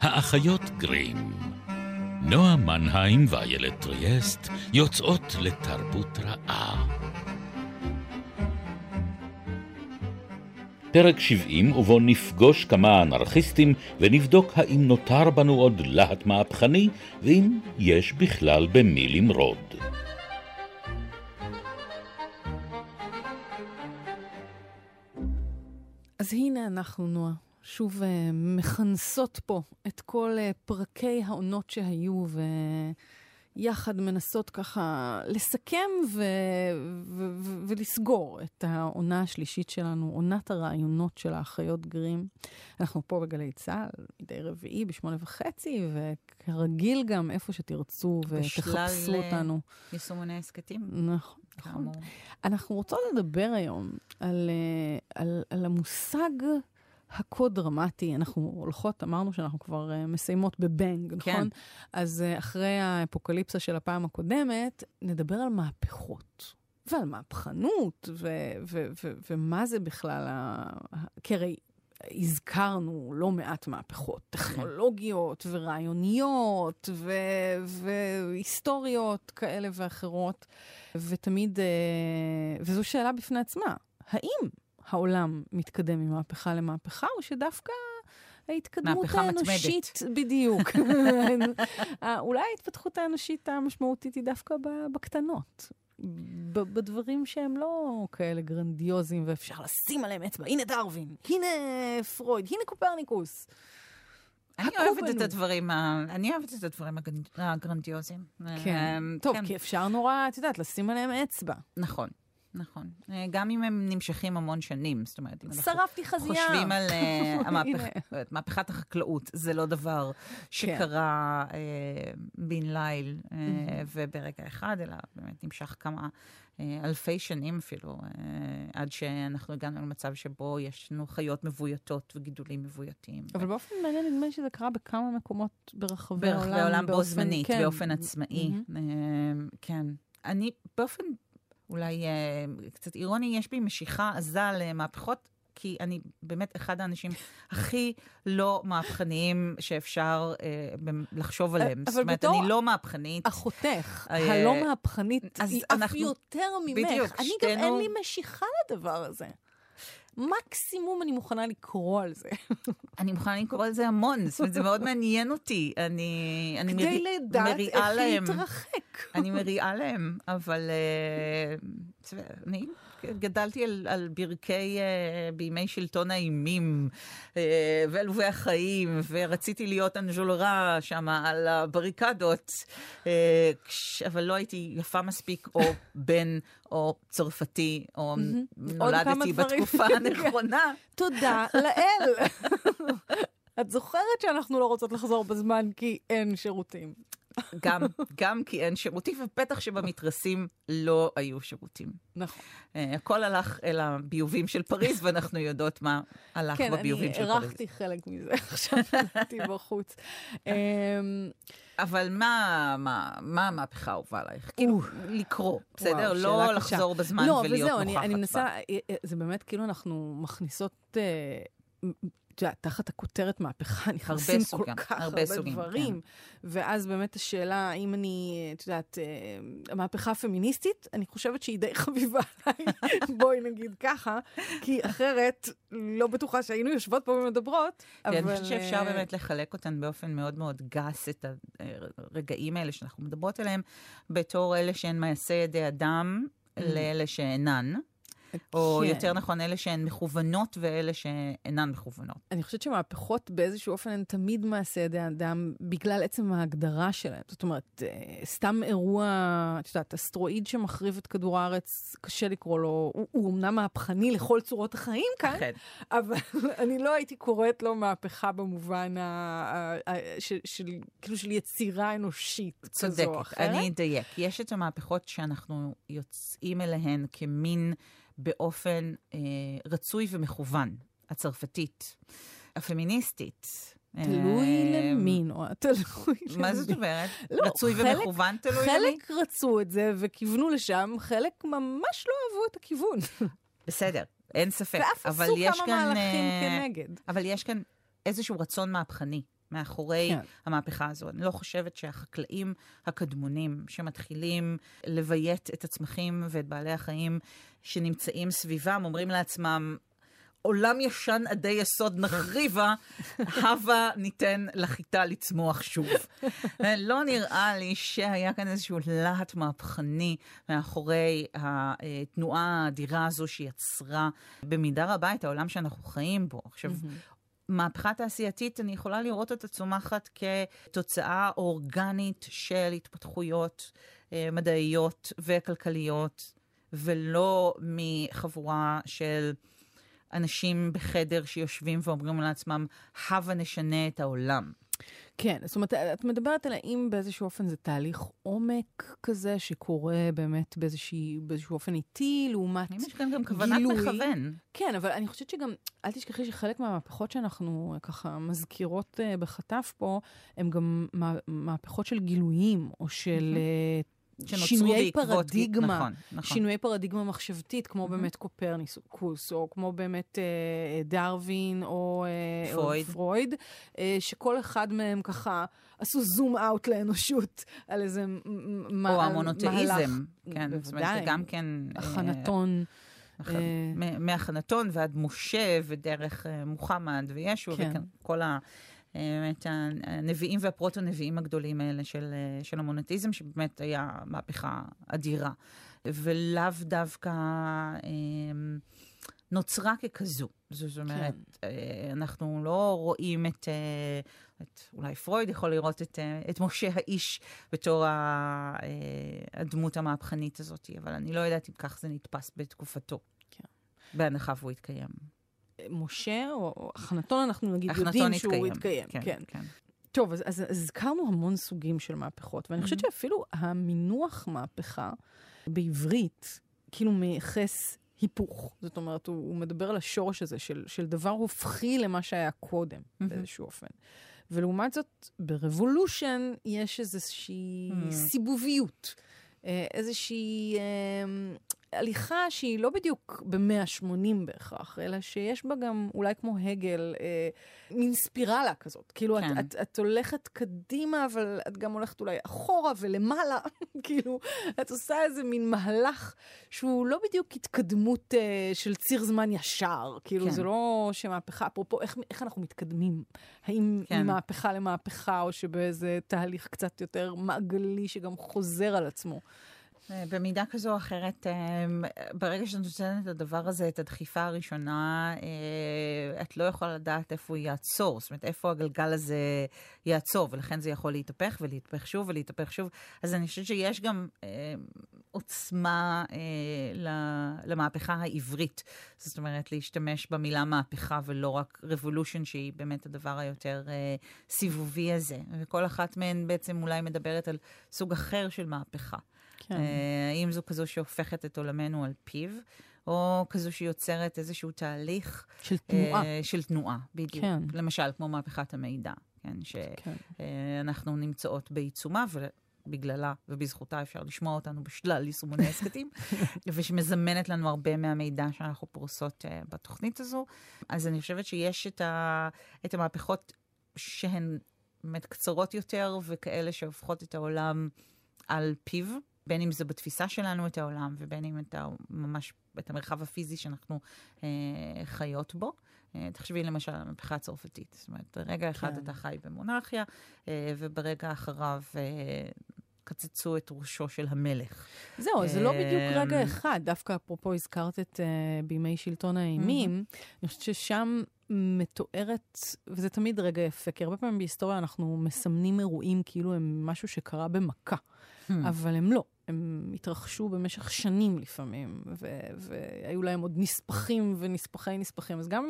האחיות גרים. נועה מנהיים ואיילת טריאסט יוצאות לתרבות רעה. פרק 70, ובו נפגוש כמה אנרכיסטים ונבדוק האם נותר בנו עוד להט מהפכני, ואם יש בכלל במי למרוד. אז הנה אנחנו, נועה, שוב uh, מכנסות פה את כל uh, פרקי העונות שהיו, ויחד מנסות ככה לסכם ו- ו- ו- ולסגור את העונה השלישית שלנו, עונת הרעיונות של האחיות גרים. אנחנו פה בגלי צה"ל, מדי רביעי בשמונה וחצי, וכרגיל גם איפה שתרצו ותחפשו אה, אותנו. יישומוני הסכתים. נכון. נכון. אנחנו רוצות לדבר היום על, אה, על, על המושג הכה-דרמטי. אנחנו הולכות, אמרנו שאנחנו כבר uh, מסיימות בבנג, כן. נכון? אז uh, אחרי האפוקליפסה של הפעם הקודמת, נדבר על מהפכות. ועל מהפכנות, ו- ו- ו- ומה זה בכלל, ה- כי הרי הזכרנו לא מעט מהפכות, טכנולוגיות ורעיוניות ו- והיסטוריות כאלה ואחרות, ותמיד, אה, וזו שאלה בפני עצמה, האם העולם מתקדם ממהפכה למהפכה, או שדווקא ההתקדמות האנושית, מתמדת. בדיוק. אה, אולי ההתפתחות האנושית המשמעותית היא דווקא בקטנות. בדברים שהם לא כאלה גרנדיוזיים ואפשר לשים עליהם אצבע. הנה דרווין, הנה פרויד, הנה קופרניקוס. אני אוהבת את. הדברים, ה- אני אוהבת את הדברים הגרנד- הגרנדיוזיים. כן. אה, טוב, כן, כי אפשר נורא, את יודעת, לשים עליהם אצבע. נכון, נכון. אה, גם אם הם נמשכים המון שנים, זאת אומרת, אם אנחנו שרפתי חזייה. חושבים על אה, מהפכת החקלאות, זה לא דבר שקרה אה, בן ליל אה, וברגע אחד, אלא באמת נמשך כמה אלפי שנים אפילו, עד שאנחנו הגענו למצב שבו יש לנו חיות מבויתות וגידולים מבויתים. אבל באופן מעניין, נדמה לי שזה קרה בכמה מקומות ברחבי ברחבי העולם. העולם בו זמנית, כן. באופן עצמאי. אה, כן. אני באופן אולי אה, קצת אירוני, יש בי משיכה עזה למהפכות. כי אני באמת אחד האנשים הכי לא מהפכניים שאפשר אה, לחשוב עליהם. אבל זאת אומרת, אני לא מהפכנית. אחותך, אה, הלא מהפכנית, היא אף אנחנו- יותר ממך. בדיוק, אני גם אין לי משיכה לדבר הזה. מקסימום אני מוכנה לקרוא על זה. אני מוכנה לקרוא על זה המון, זאת אומרת, זה מאוד מעניין אותי. אני, אני כדי מרי- לדעת איך מריעה להם. להתרחק. אני מריעה להם, אבל אה, אני גדלתי על, על ברכי, אה, בימי שלטון האימים אה, ועלובי החיים, ורציתי להיות אנז'ולרה שם על הבריקדות, אה, כש- אבל לא הייתי יפה מספיק, או בן, או צרפתי, או נולדתי. בתקופה הנכונה. תודה לאל. את זוכרת שאנחנו לא רוצות לחזור בזמן כי אין שירותים. גם, גם כי אין שירותים, ובטח שבמתרסים לא היו שירותים. נכון. אה, הכל הלך אל הביובים של פריז, ואנחנו יודעות מה הלך כן, בביובים אני של פריז. הרחתי חלק מזה עכשיו, הייתי בחוץ. אמ, אבל מה, מה, מה המהפכה האהובה עלייך? כאילו, לקרוא, בסדר? וואו, לא לחזור. בזמן לא, ולהיות נוכחת אני, אני מנסה, בה. אה, אה, זה באמת כאילו אנחנו מכניסות, אה, את יודעת, תחת הכותרת מהפכה נכנסים כל סוגים, כך הרבה הרבה סוגים, כן. דברים. ואז באמת השאלה, האם אני, את יודעת, אה, המהפכה הפמיניסטית, אני חושבת שהיא די חביבה עליי, בואי נגיד ככה, כי אחרת, לא בטוחה שהיינו יושבות פה ומדברות, אבל... כן, אני חושבת שאפשר אה, באמת לחלק אותן באופן מאוד מאוד גס, את הרגעים האלה שאנחנו מדברות עליהם, בתור אלה שהן מעשה ידי אדם, לאלה שאינן. או כן. יותר נכון, אלה שהן מכוונות ואלה שאינן מכוונות. אני חושבת שמהפכות באיזשהו אופן הן תמיד מעשה ידי אדם בגלל עצם ההגדרה שלהם. זאת אומרת, אה, סתם אירוע, את יודעת, אסטרואיד שמחריב את כדור הארץ, קשה לקרוא לו, הוא, הוא אמנם מהפכני לכל צורות החיים כאן, כן. אבל אני לא הייתי קוראת לו מהפכה במובן ה, ה, ה, של, של, כאילו של יצירה אנושית כזו או צודקת, אחרת. אני אדייק. יש את המהפכות שאנחנו יוצאים אליהן כמין באופן אה, רצוי ומכוון. הצרפתית, הפמיניסטית. תלוי אה, למין, או תלוי למין. מה זאת אומרת? לא, רצוי חלק- ומכוון תלוי למי? חלק רצו את זה וכיוונו לשם, חלק ממש לא אהבו את הכיוון. בסדר, אין ספק. ואף אבל עשו יש כמה כאן, מהלכים אה, כנגד. אבל יש כאן איזשהו רצון מהפכני. מאחורי כן. כן. המהפכה הזו. אני לא חושבת שהחקלאים הקדמונים שמתחילים לביית את הצמחים ואת בעלי החיים שנמצאים סביבם, אומרים לעצמם, עולם ישן עדי יסוד נחריבה, הבה ניתן לחיטה לצמוח שוב. לא נראה לי שהיה כאן איזשהו להט מהפכני מאחורי התנועה האדירה הזו שיצרה במידה רבה את העולם שאנחנו חיים בו. עכשיו, מהפכה תעשייתית, אני יכולה לראות אותה צומחת כתוצאה אורגנית של התפתחויות אה, מדעיות וכלכליות, ולא מחבורה של אנשים בחדר שיושבים ואומרים לעצמם, הבה נשנה את העולם. כן, זאת אומרת, את מדברת על האם באיזשהו אופן זה תהליך עומק כזה שקורה באמת באיזושהי, באיזשהו אופן איטי, לעומת האם יש כאן גם כוונת גילוי. מכוון? כן, אבל אני חושבת שגם, אל תשכחי שחלק מהמהפכות שאנחנו אה, ככה מזכירות uh, בחטף פה, הן גם מה, מהפכות של גילויים, או של שנוצרו שינויי בעקבות- פרדיגמה. נכון, נכון. שינויי פרדיגמה מחשבתית, כמו באמת קופרניקוס, או כמו באמת אה, דרווין, או אה, פרויד. או פרויד, אה, שכל אחד מהם ככה עשו זום אאוט לאנושות על איזה מ- מ- או המונותאיזם, מהלך. כן, זאת אומרת, בוודאי. זה גם כן... אה, הכנתון. אח- אה, מ- מהכנתון ועד משה ודרך אה, מוחמד וישו, כן. וכל ה... אה, באמת הנביאים והפרוטו-נביאים הגדולים האלה של, אה, של המונטיזם, שבאמת היה מהפכה אדירה. ולאו דווקא אה, נוצרה ככזו. זאת אומרת, כן. אה, אנחנו לא רואים את, את... אולי פרויד יכול לראות את, את משה האיש בתור הדמות המהפכנית הזאת, אבל אני לא יודעת אם כך זה נתפס בתקופתו. כן. בהנחה והוא התקיים. משה, או הכנתון, אנחנו נגיד הכנתון יודעים שהוא התקיים. כן, כן. כן. טוב, אז, אז הזכרנו המון סוגים של מהפכות, ואני חושבת שאפילו המינוח מהפכה בעברית, כאילו מייחס היפוך. זאת אומרת, הוא, הוא מדבר על השורש הזה של, של דבר הופכי למה שהיה קודם, באיזשהו אופן. ולעומת זאת, ברבולושן יש איזושהי סיבוביות, אה, איזושהי אה, הליכה שהיא לא בדיוק ב-180 בהכרח, אלא שיש בה גם, אולי כמו הגל, אה, מין ספירלה כזאת. כאילו, כן. את, את, את הולכת קדימה, אבל את גם הולכת אולי אחורה ולמעלה. כאילו, את עושה איזה מין מהלך שהוא לא בדיוק התקדמות אה, של ציר זמן ישר. כאילו, כן. זה לא שמהפכה, אפרופו, איך, איך אנחנו מתקדמים? האם כן. ממהפכה למהפכה, או שבאיזה תהליך קצת יותר מעגלי שגם חוזר על עצמו? אה, במידה כזו או אחרת, אה, ברגע שאת נותנת את הדבר הזה, את הדחיפה הראשונה, אה, את לא יכולה לדעת איפה הוא יעצור, זאת אומרת, איפה הגלגל הזה יעצור, ולכן זה יכול להתהפך ולהתהפך שוב ולהתהפך שוב. אז אני חושבת שיש גם עוצמה למהפכה העברית. זאת אומרת, להשתמש במילה מהפכה ולא רק revolution, שהיא באמת הדבר היותר סיבובי הזה. וכל אחת מהן בעצם אולי מדברת על סוג אחר של מהפכה. כן. אה, האם זו כזו שהופכת את עולמנו על פיו, או כזו שיוצרת איזשהו תהליך של תנועה. אה, של תנועה, בדיוק. כן. למשל, כמו מהפכת המידע, כן, כן. שאנחנו נמצאות בעיצומה, ובגללה ובזכותה אפשר לשמוע אותנו בשלל יישומוני הסכתים, ושמזמנת לנו הרבה מהמידע שאנחנו פורסות אה, בתוכנית הזו. אז אני חושבת שיש את, ה, את המהפכות שהן באמת קצרות יותר, וכאלה שהופכות את העולם על פיו. בין אם זה בתפיסה שלנו את העולם, ובין אם את ה, ממש את המרחב הפיזי שאנחנו אה, חיות בו. אה, תחשבי למשל על המהפכה הצרפתית. זאת אומרת, ברגע אחד כן. אתה חי במונרכיה, אה, וברגע אחריו אה, קצצו את ראשו של המלך. זהו, זה לא בדיוק אמ, רגע אחד. דווקא אפרופו הזכרת את uh, בימי שלטון האימים, אני חושבת ששם מתוארת, וזה תמיד רגע יפה, כי הרבה פעמים בהיסטוריה אנחנו מסמנים אירועים כאילו הם משהו שקרה במכה, אבל הם לא. הם התרחשו במשך שנים לפעמים, ו- והיו להם עוד נספחים ונספחי נספחים. אז גם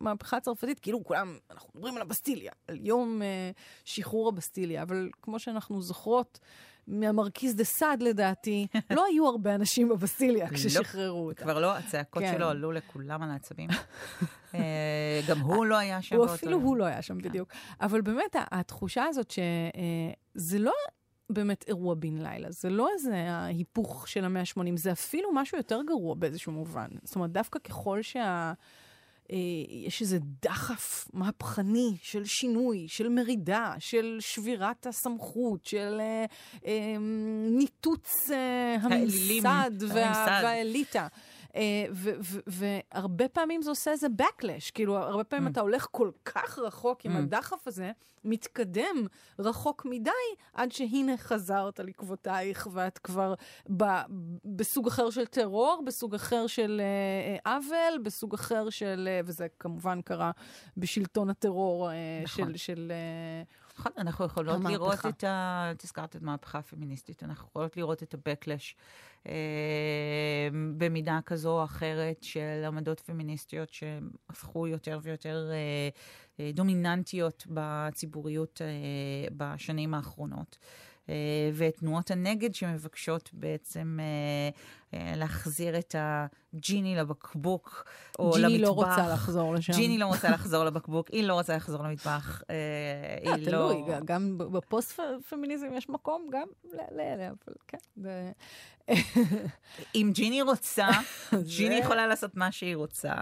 מהפכה הצרפתית, כאילו כולם, אנחנו מדברים על הבסטיליה, על יום uh, שחרור הבסטיליה, אבל כמו שאנחנו זוכרות, מהמרכיז דה סאד לדעתי, לא היו הרבה אנשים בבסטיליה כששחררו אותה. כבר לא, הצעקות כן. שלו עלו לכולם על העצבים. אה, גם הוא לא היה שם. באותו אפילו. הוא לא היה שם בדיוק. אבל באמת, התחושה הזאת שזה לא באמת אירוע בן לילה, זה לא איזה ההיפוך של המאה ה-80, זה אפילו משהו יותר גרוע באיזשהו מובן. זאת אומרת, דווקא ככל שה... אה, יש איזה דחף מהפכני של שינוי, של מרידה, של שבירת הסמכות, של אה, אה, ניתוץ אה, הממסד וה, והאליטה. Uh, והרבה פעמים זה עושה איזה backlash, כאילו, הרבה פעמים mm. אתה הולך כל כך רחוק עם mm. הדחף הזה, מתקדם רחוק מדי, עד שהנה חזרת לעקבותייך, ואת כבר ב, בסוג אחר של טרור, בסוג אחר של אה, עוול, uh, בסוג אחר של, uh, וזה כמובן קרה בשלטון הטרור uh, נכון. של... של uh, נכון, אנחנו יכולות המהפכה. לראות את ה... את הזכרת את המהפכה הפמיניסטית, אנחנו יכולות לראות את ה-Backlash אה, במידה כזו או אחרת של עמדות פמיניסטיות שהפכו יותר ויותר אה, אה, דומיננטיות בציבוריות אה, בשנים האחרונות. אה, ואת תנועות הנגד שמבקשות בעצם אה, להחזיר את הג'יני לבקבוק, או למטבח. ג'יני לא רוצה לחזור לשם. ג'יני לא רוצה לחזור לבקבוק, היא לא רוצה לחזור למטבח. אה, היא לא... תלוי, גם בפוסט-פמיניזם יש מקום גם לאלה, אבל כן. אם ג'יני רוצה, ג'יני יכולה לעשות מה שהיא רוצה,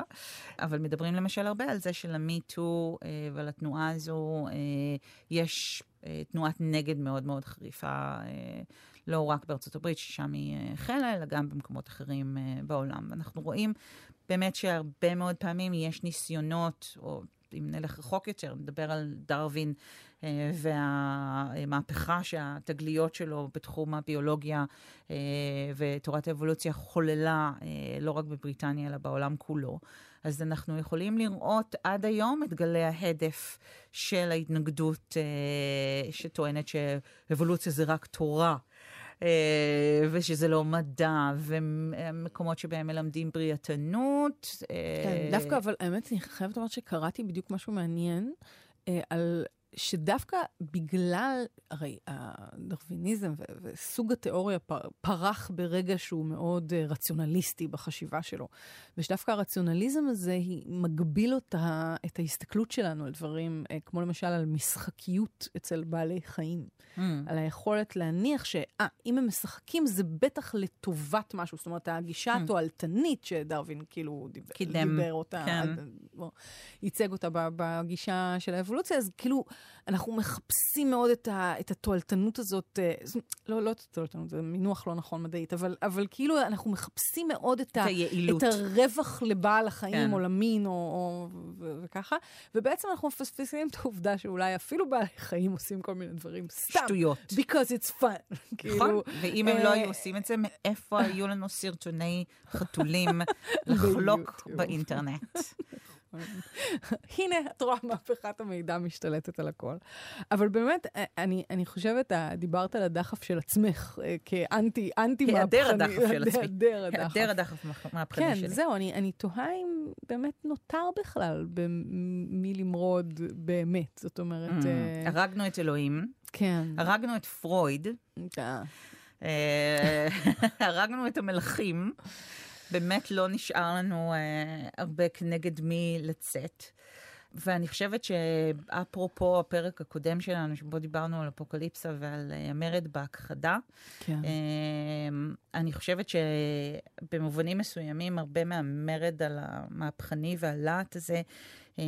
אבל מדברים למשל הרבה על זה של MeToo ועל התנועה הזו יש תנועת נגד מאוד מאוד חריפה. לא רק בארצות הברית, ששם היא אה, החלה, אלא גם במקומות אחרים אה, בעולם. אנחנו רואים באמת שהרבה מאוד פעמים יש ניסיונות, או אם נלך רחוק יותר, נדבר על דרווין אה, והמהפכה שהתגליות שלו בתחום הביולוגיה ותורת האבולוציה חוללה לא רק בבריטניה, אלא בעולם כולו. אז אנחנו יכולים לראות עד היום את גלי ההדף של ההתנגדות שטוענת שאבולוציה זה רק תורה ושזה לא מדע, ומקומות שבהם מלמדים בריאתנות. כן, דווקא, אבל האמת, אני חייבת לומר שקראתי בדיוק משהו מעניין אה, על שדווקא בגלל, הרי הדרוויניזם וסוג התיאוריה פרח ברגע שהוא מאוד אה, רציונליסטי בחשיבה שלו. ושדווקא הרציונליזם הזה מגביל אותה, את ההסתכלות שלנו על דברים, אה, כמו למשל על משחקיות אצל בעלי חיים. Mm. על היכולת להניח שאם אה, הם משחקים זה בטח לטובת משהו. זאת אומרת, הגישה mm. התועלתנית שדרווין כאילו דיבר, דיבר אותה, כן. ייצג אותה בגישה של האבולוציה, אז כאילו... אנחנו מחפשים מאוד את, ה, את התועלתנות הזאת, אה, לא, לא את התועלתנות, זה מינוח לא נכון מדעית, אבל, אבל כאילו אנחנו מחפשים מאוד את, את, ה, היעילות. את הרווח לבעל החיים כן. או למין או, או ו, וככה, ובעצם אנחנו מפספסים את העובדה שאולי אפילו בעלי חיים עושים כל מיני דברים סתם. שטויות. Because it's fun. נכון, כאילו, ואם הם לא היו עושים את זה, מאיפה היו לנו סרטוני חתולים לחלוק באינטרנט? הנה, את רואה מהפכת המידע משתלטת על הכל. אבל באמת, אה, אני, אני חושבת, אה, דיברת על הדחף של עצמך אה, כאנטי, אנטי מהפכני. היעדר הדחף של עצמי. היעדר הדחף. היעדר הדחף מהפכני כן, שלי. כן, זהו, אני, אני תוהה אם באמת נותר בכלל במי למרוד באמת. זאת אומרת... Mm, הרגנו את אלוהים. כן. הרגנו את פרויד. הרגנו את המלכים. באמת לא נשאר לנו אה, הרבה כנגד מי לצאת. ואני חושבת שאפרופו הפרק הקודם שלנו, שבו דיברנו על אפוקליפסה ועל אה, המרד בהכחדה, כן. אה, אני חושבת שבמובנים מסוימים, הרבה מהמרד על המהפכני והלהט הזה אה,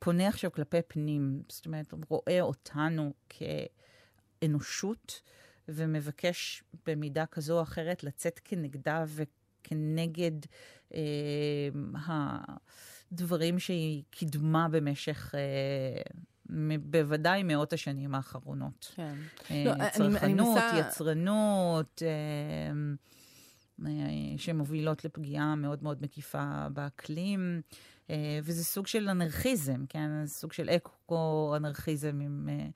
פונה עכשיו כלפי פנים. זאת אומרת, רואה אותנו כאנושות. ומבקש במידה כזו או אחרת לצאת כנגדה כנגד אה, הדברים שהיא קידמה במשך... אה, בוודאי מאות השנים האחרונות. כן. אה, לא, צרכנות, אני, אני מנסה... יצרנות, אה, אה, שמובילות לפגיעה מאוד מאוד מקיפה באקלים, אה, וזה סוג של אנרכיזם, כן? סוג של אקו-אנרכיזם, אם, אה,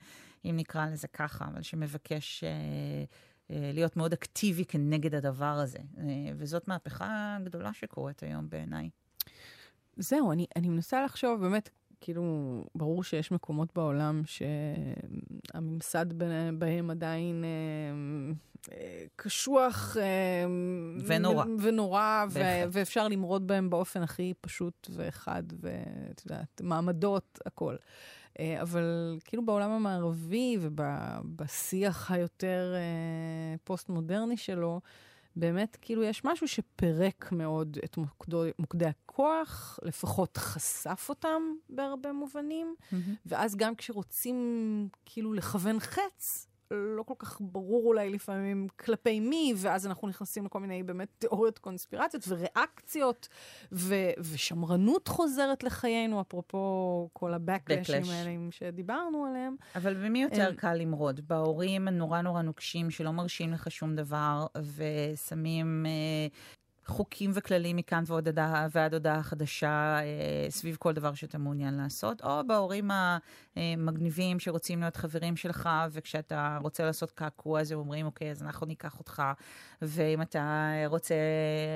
אם נקרא לזה ככה, אבל שמבקש... אה, להיות מאוד אקטיבי כנגד הדבר הזה. אה, וזאת מהפכה גדולה שקורית היום בעיניי. זהו, אני, אני מנסה לחשוב, באמת, כאילו, ברור שיש מקומות בעולם שהממסד בהם עדיין אה, קשוח ונורא, ונורא ו- ואפשר למרוד בהם באופן הכי פשוט ואחד, ואת יודעת, מעמדות, הכל. אה, אבל כאילו בעולם המערבי ובשיח היותר אה, פוסט-מודרני שלו, באמת, כאילו, יש משהו שפירק מאוד את מוקדו, מוקדי הכוח, לפחות חשף אותם בהרבה מובנים, mm-hmm. ואז גם כשרוצים כאילו לכוון חץ, לא כל כך ברור אולי לפעמים כלפי מי, ואז אנחנו נכנסים לכל מיני באמת תיאוריות קונספירציות וריאקציות, ו- ושמרנות חוזרת לחיינו, אפרופו כל הבקלשים האלה שדיברנו עליהם. אבל במי יותר אה, קל למרוד? בהורים הנורא נורא נוקשים שלא מרשים לך שום דבר, ושמים... אה, חוקים וכללים מכאן ועד הודעה, ועד הודעה חדשה אה, סביב כל דבר שאתה מעוניין לעשות, או בהורים המגניבים שרוצים להיות חברים שלך, וכשאתה רוצה לעשות קעקוע, אז הם אומרים, אוקיי, אז אנחנו ניקח אותך, ואם אתה רוצה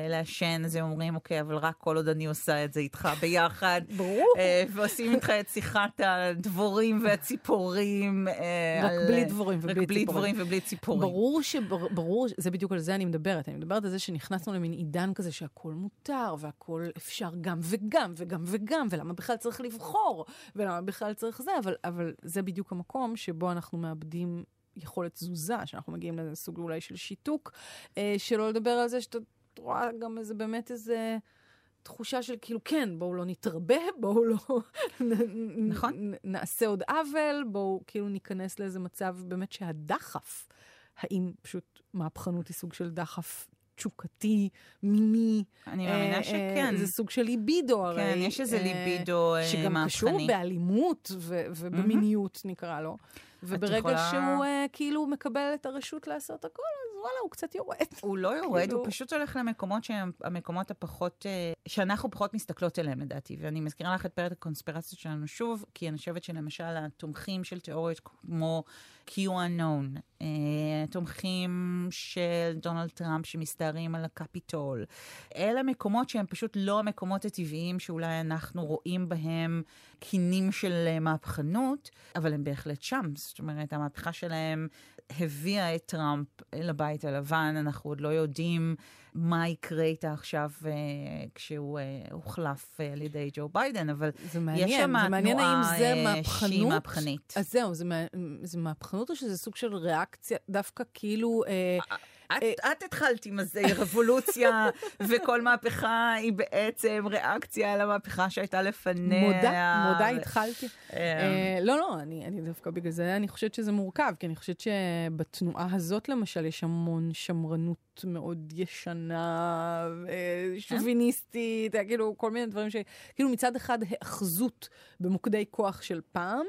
לעשן, אז הם אומרים, אוקיי, אבל רק כל עוד אני עושה את זה איתך ביחד. ברור. אה, ועושים איתך את שיחת הדבורים והציפורים. אה, רק על, בלי דבורים ובלי ציפורים. רק בלי דבורים ובלי ציפורים. ברור שברור, זה בדיוק על זה אני מדברת. אני מדברת על זה שנכנסנו למין עידן כזה שהכל מותר, והכל אפשר גם וגם, וגם וגם, ולמה בכלל צריך לבחור, ולמה בכלל צריך זה, אבל, אבל זה בדיוק המקום שבו אנחנו מאבדים יכולת תזוזה, שאנחנו מגיעים לאיזה סוג אולי של שיתוק, אה, שלא לדבר על זה שאתה רואה גם איזה באמת איזה... תחושה של כאילו, כן, בואו לא נתרבה, בואו לא נכון. נעשה עוד עוול, בואו כאילו ניכנס לאיזה מצב באמת שהדחף, האם פשוט מהפכנות היא סוג של דחף תשוקתי, מיני. אני מאמינה אה, שכן. זה סוג של ליבידו הרי. כן, יש איזה ליבידו מהפכני. שגם קשור באלימות ובמיניות, נקרא לו. וברגע יכולה... שהוא uh, כאילו מקבל את הרשות לעשות הכל, וואלה, הוא קצת יורד. הוא לא יורד, כאילו... הוא פשוט הולך למקומות שהם המקומות הפחות, uh, שאנחנו פחות מסתכלות אליהם לדעתי. ואני מזכירה לך את פרק הקונספירציות שלנו שוב, כי אני חושבת שלמשל התומכים של תיאוריות כמו QAnon, אה, תומכים של דונלד טראמפ שמסתערים על הקפיטול, אלה מקומות שהם פשוט לא המקומות הטבעיים שאולי אנחנו רואים בהם קינים של מהפכנות, אבל הם בהחלט שם. זאת אומרת, המהפכה שלהם הביאה את טראמפ לבית הלבן, אנחנו עוד לא יודעים מה יקרה איתה עכשיו אה, כשהוא אה, הוחלף אה, על ידי ג'ו ביידן, אבל זה מעניין, יש שם זה מעניין האם זה מהפכנות, שהיא מהפכנית. אז זהו, זה, זה מהפכנות או שזה סוג של ריאקציה, דווקא כאילו... Uh, את, אה, את התחלת עם הזה, רבולוציה, וכל מהפכה היא בעצם ריאקציה על המהפכה שהייתה לפניה. מודה, מודה התחלתי. אה, לא, לא, אני, אני דווקא בגלל זה אני חושבת שזה מורכב, כי אני חושבת שבתנועה הזאת למשל יש המון שמרנות מאוד ישנה, אה, שוביניסטית, כאילו כל מיני דברים ש... כאילו מצד אחד היאחזות במוקדי כוח של פעם,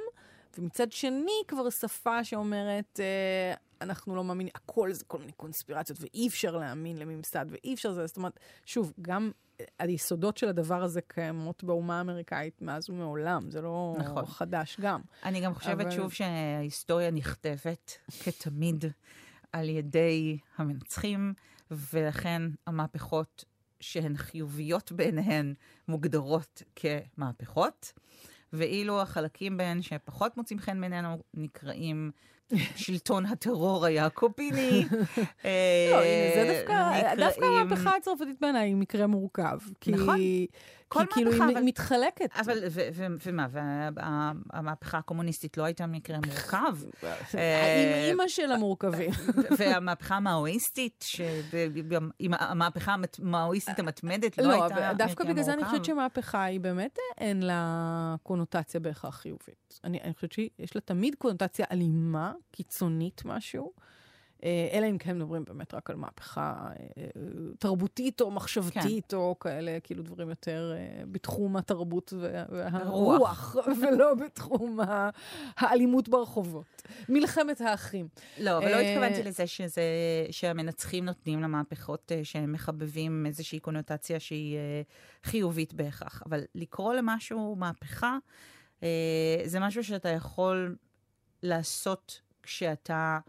ומצד שני כבר שפה שאומרת, אה, אנחנו לא מאמינים, הכל זה כל מיני קונספירציות, ואי אפשר להאמין לממסד, ואי אפשר זה, זאת אומרת, שוב, גם אה, היסודות של הדבר הזה קיימות באומה האמריקאית מאז ומעולם, זה לא נכון. חדש גם. אני גם חושבת אבל... שוב שההיסטוריה נכתבת, כתמיד, על ידי המנצחים, ולכן המהפכות שהן חיוביות בעיניהן מוגדרות כמהפכות. ואילו החלקים בהן שפחות מוצאים חן בעינינו נקראים שלטון הטרור היעקוביני. לא, הנה, זה דווקא, דווקא המהפכה הצרפתית בעיניי היא מקרה מורכב. נכון. כל כי כאילו היא מתחלקת. אבל, ומה, והמהפכה הקומוניסטית לא הייתה מקרה מורכב? אה, עם אימא של המורכבים. והמהפכה המאואיסטית, המהפכה המאואיסטית המתמדת לא הייתה מקרה מורכב? לא, דווקא בגלל זה אני חושבת שמהפכה היא באמת אין לה קונוטציה בהכרח חיובית. אני חושבת שיש לה תמיד קונוטציה אלימה, קיצונית משהו. אה, אלא אם כן מדברים באמת רק על מהפכה אה, תרבותית או מחשבתית, כן. או כאלה, כאילו דברים יותר אה, בתחום התרבות והרוח, ולא בתחום האלימות ברחובות. מלחמת האחים. לא, אבל לא התכוונתי לזה שזה, שהמנצחים נותנים למהפכות שהם מחבבים איזושהי קונוטציה שהיא חיובית בהכרח. אבל לקרוא למשהו מהפכה, זה משהו שאתה יכול לעשות כשאתה...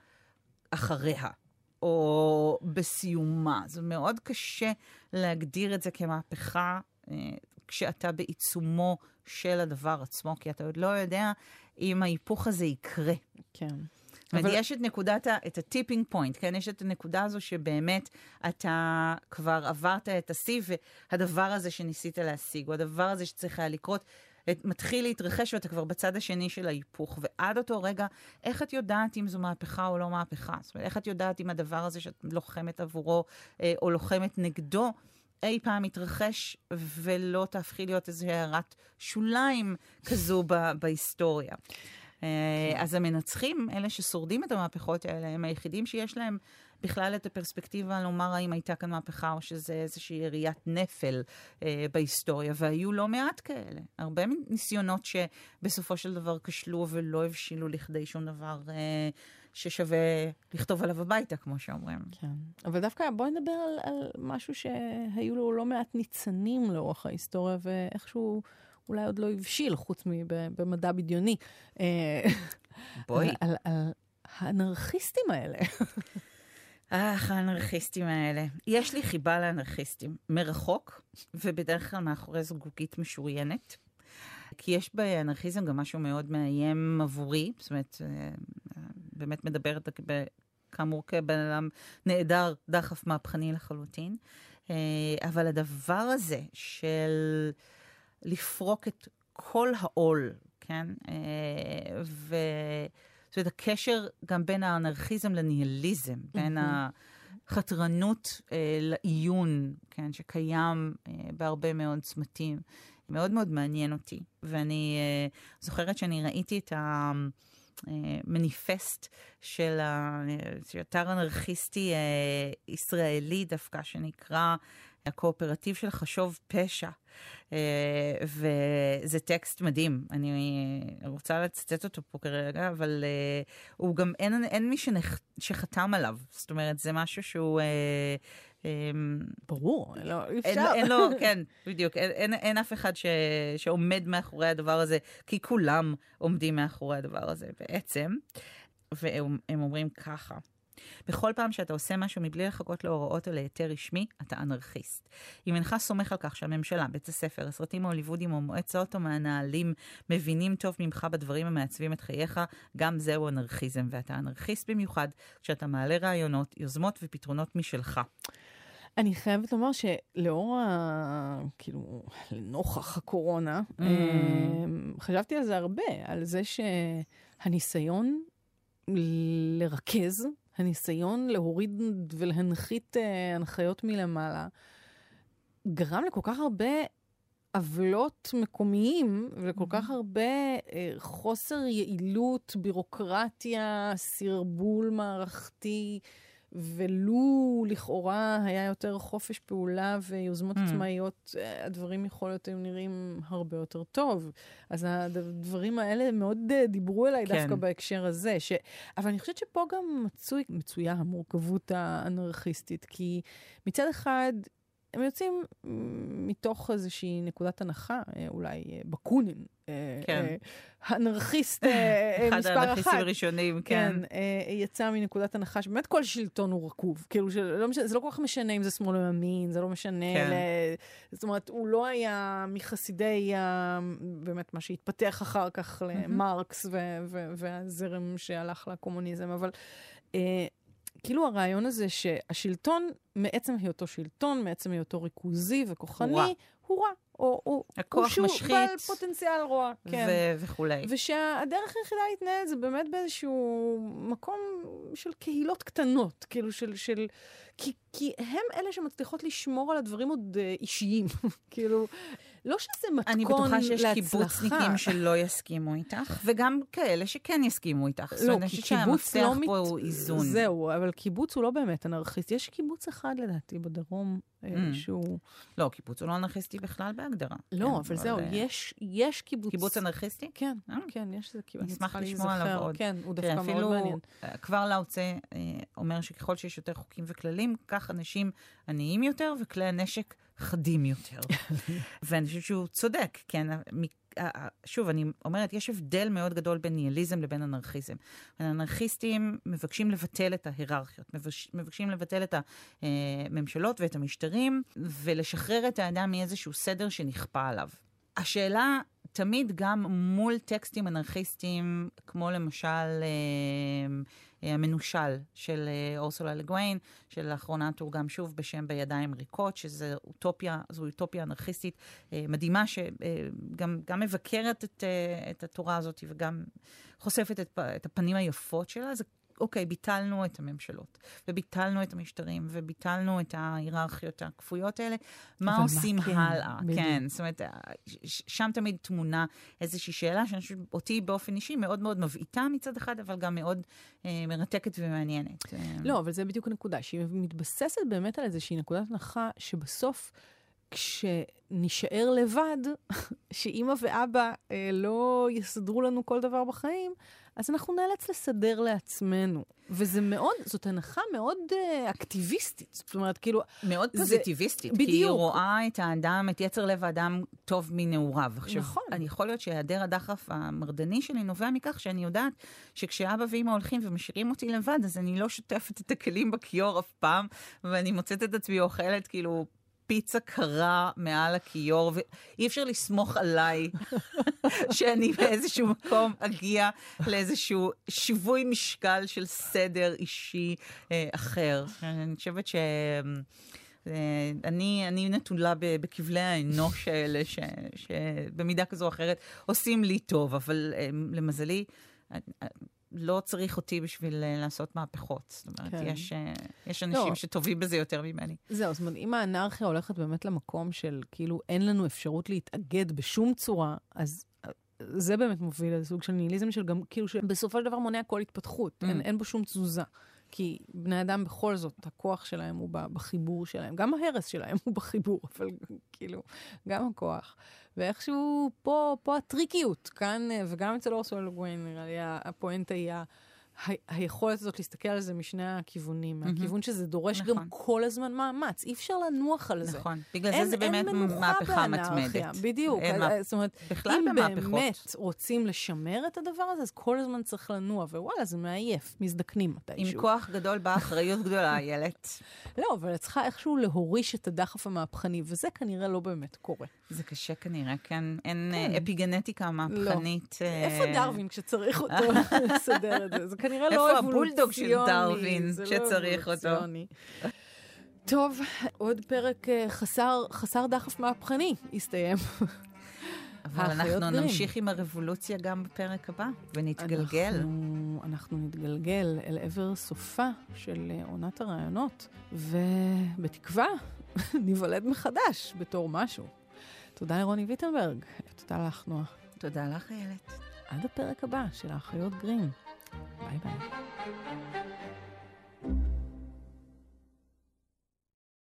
אחריה, או בסיומה. זה מאוד קשה להגדיר את זה כמהפכה אה, כשאתה בעיצומו של הדבר עצמו, כי אתה עוד לא יודע אם ההיפוך הזה יקרה. כן. אבל יש את נקודת, ה, את הטיפינג פוינט, כן? יש את הנקודה הזו שבאמת אתה כבר עברת את השיא, והדבר הזה שניסית להשיג, או הדבר הזה שצריך היה לקרות, מתחיל להתרחש ואתה כבר בצד השני של ההיפוך. ועד אותו רגע, איך את יודעת אם זו מהפכה או לא מהפכה? זאת אומרת, איך את יודעת אם הדבר הזה שאת לוחמת עבורו אה, או לוחמת נגדו, אי פעם יתרחש ולא תהפכי להיות איזו הערת שוליים כזו בהיסטוריה. אה, אז המנצחים, אלה ששורדים את המהפכות האלה, הם היחידים שיש להם בכלל את הפרספקטיבה לומר האם הייתה כאן מהפכה או שזה איזושהי יריית נפל אה, בהיסטוריה, והיו לא מעט כאלה. הרבה ניסיונות שבסופו של דבר כשלו ולא הבשילו לכדי שום דבר אה, ששווה לכתוב עליו הביתה, כמו שאומרים. כן, אבל דווקא בואי נדבר על, על משהו שהיו לו לא מעט ניצנים לאורך ההיסטוריה, ואיכשהו... אולי עוד לא הבשיל, חוץ מבמדע בדיוני. אה, בואי. על, על, על האנרכיסטים האלה. אך, האנרכיסטים האלה. יש לי חיבה לאנרכיסטים, מרחוק, ובדרך כלל מאחורי זוגוגית משוריינת. כי יש באנרכיזם גם משהו מאוד מאיים עבורי, זאת אומרת, אה, באמת מדברת כאמור כבן אדם נעדר, דחף מהפכני לחלוטין. אה, אבל הדבר הזה של לפרוק את כל העול, כן? אה, ו... זאת אומרת, הקשר גם בין האנרכיזם לניהליזם, בין החתרנות אה, לעיון, כן, שקיים אה, בהרבה מאוד צמתים, מאוד מאוד מעניין אותי. ואני אה, זוכרת שאני ראיתי את ה... מניפסט של אתר אנרכיסטי ישראלי דווקא, שנקרא הקואופרטיב של חשוב פשע. אה, וזה טקסט מדהים, אני רוצה לצטט אותו פה כרגע, אבל אה, הוא גם, אין, אין מי שנח, שחתם עליו. זאת אומרת, זה משהו שהוא... אה, ברור, לא, אי אפשר. אין, אין לו, כן, בדיוק, אין, אין, אין אף אחד ש, שעומד מאחורי הדבר הזה, כי כולם עומדים מאחורי הדבר הזה בעצם. והם אומרים ככה, בכל פעם שאתה עושה משהו מבלי לחכות להוראות או להיתר רשמי, אתה אנרכיסט. אם אינך סומך על כך שהממשלה, בית הספר, הסרטים ההוליוודים או מועצות או מהנהלים מבינים טוב ממך בדברים המעצבים את חייך, גם זהו אנרכיזם, ואתה אנרכיסט במיוחד כשאתה מעלה רעיונות, יוזמות ופתרונות משלך. אני חייבת לומר שלאור ה... כאילו, לנוכח הקורונה, mm. אמ, חשבתי על זה הרבה, על זה שהניסיון לרכז הניסיון להוריד ולהנחית uh, הנחיות מלמעלה, גרם לכל כך הרבה עוולות מקומיים וכל כך הרבה uh, חוסר יעילות, בירוקרטיה, סרבול מערכתי. ולו לכאורה היה יותר חופש פעולה ויוזמות mm. עצמאיות, אה, הדברים יכול להיות היו נראים הרבה יותר טוב. אז הדברים האלה מאוד אה, דיברו אליי כן. דווקא בהקשר הזה. ש... אבל אני חושבת שפה גם מצוי, מצויה המורכבות האנרכיסטית, כי מצד אחד, הם יוצאים מתוך איזושהי נקודת הנחה, אה, אולי בקונין, כן. אנרכיסט מספר אחת. אחד האנרכיסטים הראשונים, כן. כן, יצא מנקודת הנחה שבאמת כל שלטון הוא רקוב. כאילו, שלא משנה, זה לא כל כך משנה אם זה שמאל או ימין, זה לא משנה. כן. ל... זאת אומרת, הוא לא היה מחסידי באמת מה שהתפתח אחר כך למרקס והזרם שהלך לקומוניזם, אבל... כאילו הרעיון הזה שהשלטון, מעצם היותו שלטון, מעצם היותו ריכוזי וכוחני, הוא רע. או הוא, הכוח הוא משחית. בעל פוטנציאל רוע, כן. ו- וכולי. ושהדרך היחידה להתנהל זה באמת באיזשהו מקום של קהילות קטנות, כאילו של... של כי, כי הם אלה שמצליחות לשמור על הדברים עוד uh, אישיים. כאילו, לא שזה מתכון להצלחה. אני בטוחה שיש קיבוצניקים שלא יסכימו איתך, וגם כאלה שכן יסכימו איתך. לא, כי קיבוץ לא מת... פה הוא איזון. זהו, אבל קיבוץ הוא לא באמת אנרכיסט. יש קיבוץ אחד, לדעתי, בדרום, mm. שהוא... לא, קיבוץ הוא לא אנרכיסטי בכלל בהגדרה. לא, כן, אבל זהו, יש, יש קיבוץ... קיבוץ אנרכיסטי? כן, אה? כן, יש איזה קיבוץ. נשמח לשמוע עליו עוד. כן, הוא דווקא מאוד מעניין. כבר לאוצה אומר שככל שיש יותר חוקים וכללים, כך אנשים עניים יותר וכלי הנשק חדים יותר. ואני חושבת שהוא צודק, כן? שוב, אני אומרת, יש הבדל מאוד גדול בין ניהליזם לבין אנרכיזם. אנרכיסטים מבקשים לבטל את ההיררכיות, מבקשים לבטל את הממשלות ואת המשטרים, ולשחרר את האדם מאיזשהו סדר שנכפה עליו. השאלה תמיד גם מול טקסטים אנרכיסטיים, כמו למשל אה, המנושל של אה, אורסולה לגוויין, שלאחרונה תורגם שוב בשם בידיים ריקות, שזו אוטופיה, זו אוטופיה אנרכיסטית אה, מדהימה, שגם אה, מבקרת את, אה, את התורה הזאת וגם חושפת את, את הפנים היפות שלה. זה אוקיי, ביטלנו את הממשלות, וביטלנו את המשטרים, וביטלנו את ההיררכיות הכפויות האלה, מה עושים מה כן, הלאה? בדיוק. כן, זאת אומרת, שם תמיד תמונה איזושהי שאלה שאותי באופן אישי מאוד מאוד מבעיטה מצד אחד, אבל גם מאוד אה, מרתקת ומעניינת. לא, אבל זה בדיוק הנקודה, שהיא מתבססת באמת על איזושהי נקודת הנחה שבסוף... כשנישאר לבד, שאימא ואבא אה, לא יסדרו לנו כל דבר בחיים, אז אנחנו נאלץ לסדר לעצמנו. וזה מאוד, זאת הנחה מאוד uh, אקטיביסטית. זאת אומרת, כאילו... מאוד פוזיטיביסטית. בדיוק. כי היא רואה את האדם, את יצר לב האדם טוב מנעוריו. עכשיו, נכון. אני יכול להיות שהיעדר הדחף המרדני שלי נובע מכך שאני יודעת שכשאבא ואמא הולכים ומשאירים אותי לבד, אז אני לא שוטפת את הכלים בכיור אף פעם, ואני מוצאת את עצמי אוכלת כאילו פיצה קרה מעל הכיור, ואי אפשר לסמוך עליי שאני באיזשהו מקום אגיע לאיזשהו שיווי משקל של סדר אישי אה, אחר. אני חושבת ש... אה, אני, אני נתונה בכבלי האנוש האלה, ש, שבמידה כזו או אחרת עושים לי טוב, אבל אה, למזלי, לא צריך אותי בשביל uh, לעשות מהפכות. זאת אומרת, כן. יש, uh, יש אנשים לא. שטובים בזה יותר ממני. זהו, זאת אומרת, אם האנרכיה הולכת באמת למקום של כאילו אין לנו אפשרות להתאגד בשום צורה, אז אה, זה באמת מוביל לסוג של ניהיליזם של גם, כאילו שבסופו של דבר מונע כל התפתחות, mm. אין, אין בו שום תזוזה. כי בני אדם בכל זאת, הכוח שלהם הוא בחיבור שלהם. גם ההרס שלהם הוא בחיבור, אבל כאילו, גם הכוח. ואיכשהו פה, פה הטריקיות, כאן, וגם אצל אורסול לגוויין, נראה לי הפואנטה היא היכולת הזאת להסתכל על זה משני הכיוונים, מהכיוון שזה דורש נכון. גם כל הזמן מאמץ, אי אפשר לנוח על זה. נכון, בגלל אין, זה זה באמת מהפכה מתמדת. בדיוק, אז, מה... זאת אומרת, אם. באמת רוצים לשמר את הדבר הזה, אז כל הזמן צריך לנוע, ווואלה, זה מעייף, מזדקנים מתישהו. עם כוח גדול באה אחריות גדולה, איילת. לא, אבל את צריכה איכשהו להוריש את הדחף המהפכני, וזה כנראה לא באמת קורה. זה קשה כנראה, כן, אין כן. אפיגנטיקה מהפכנית. לא. איפה אה, דרווין כשצריך אותו לסדר את זה? כנראה לא אבולוציוני. איפה הבולדוג של דרווין שצריך לא אותו? טוב, עוד פרק אה, חסר, חסר דחף מהפכני הסתיים. אבל אנחנו נמשיך עם הרבולוציה גם בפרק הבא, ונתגלגל. אנחנו, אנחנו נתגלגל אל עבר סופה של אה, עונת הרעיונות, ובתקווה ניוולד מחדש בתור משהו. תודה לרוני ויטנברג, ותודה לך, נועה. תודה לך, איילת. עד הפרק הבא של האחיות גרין. 拜拜。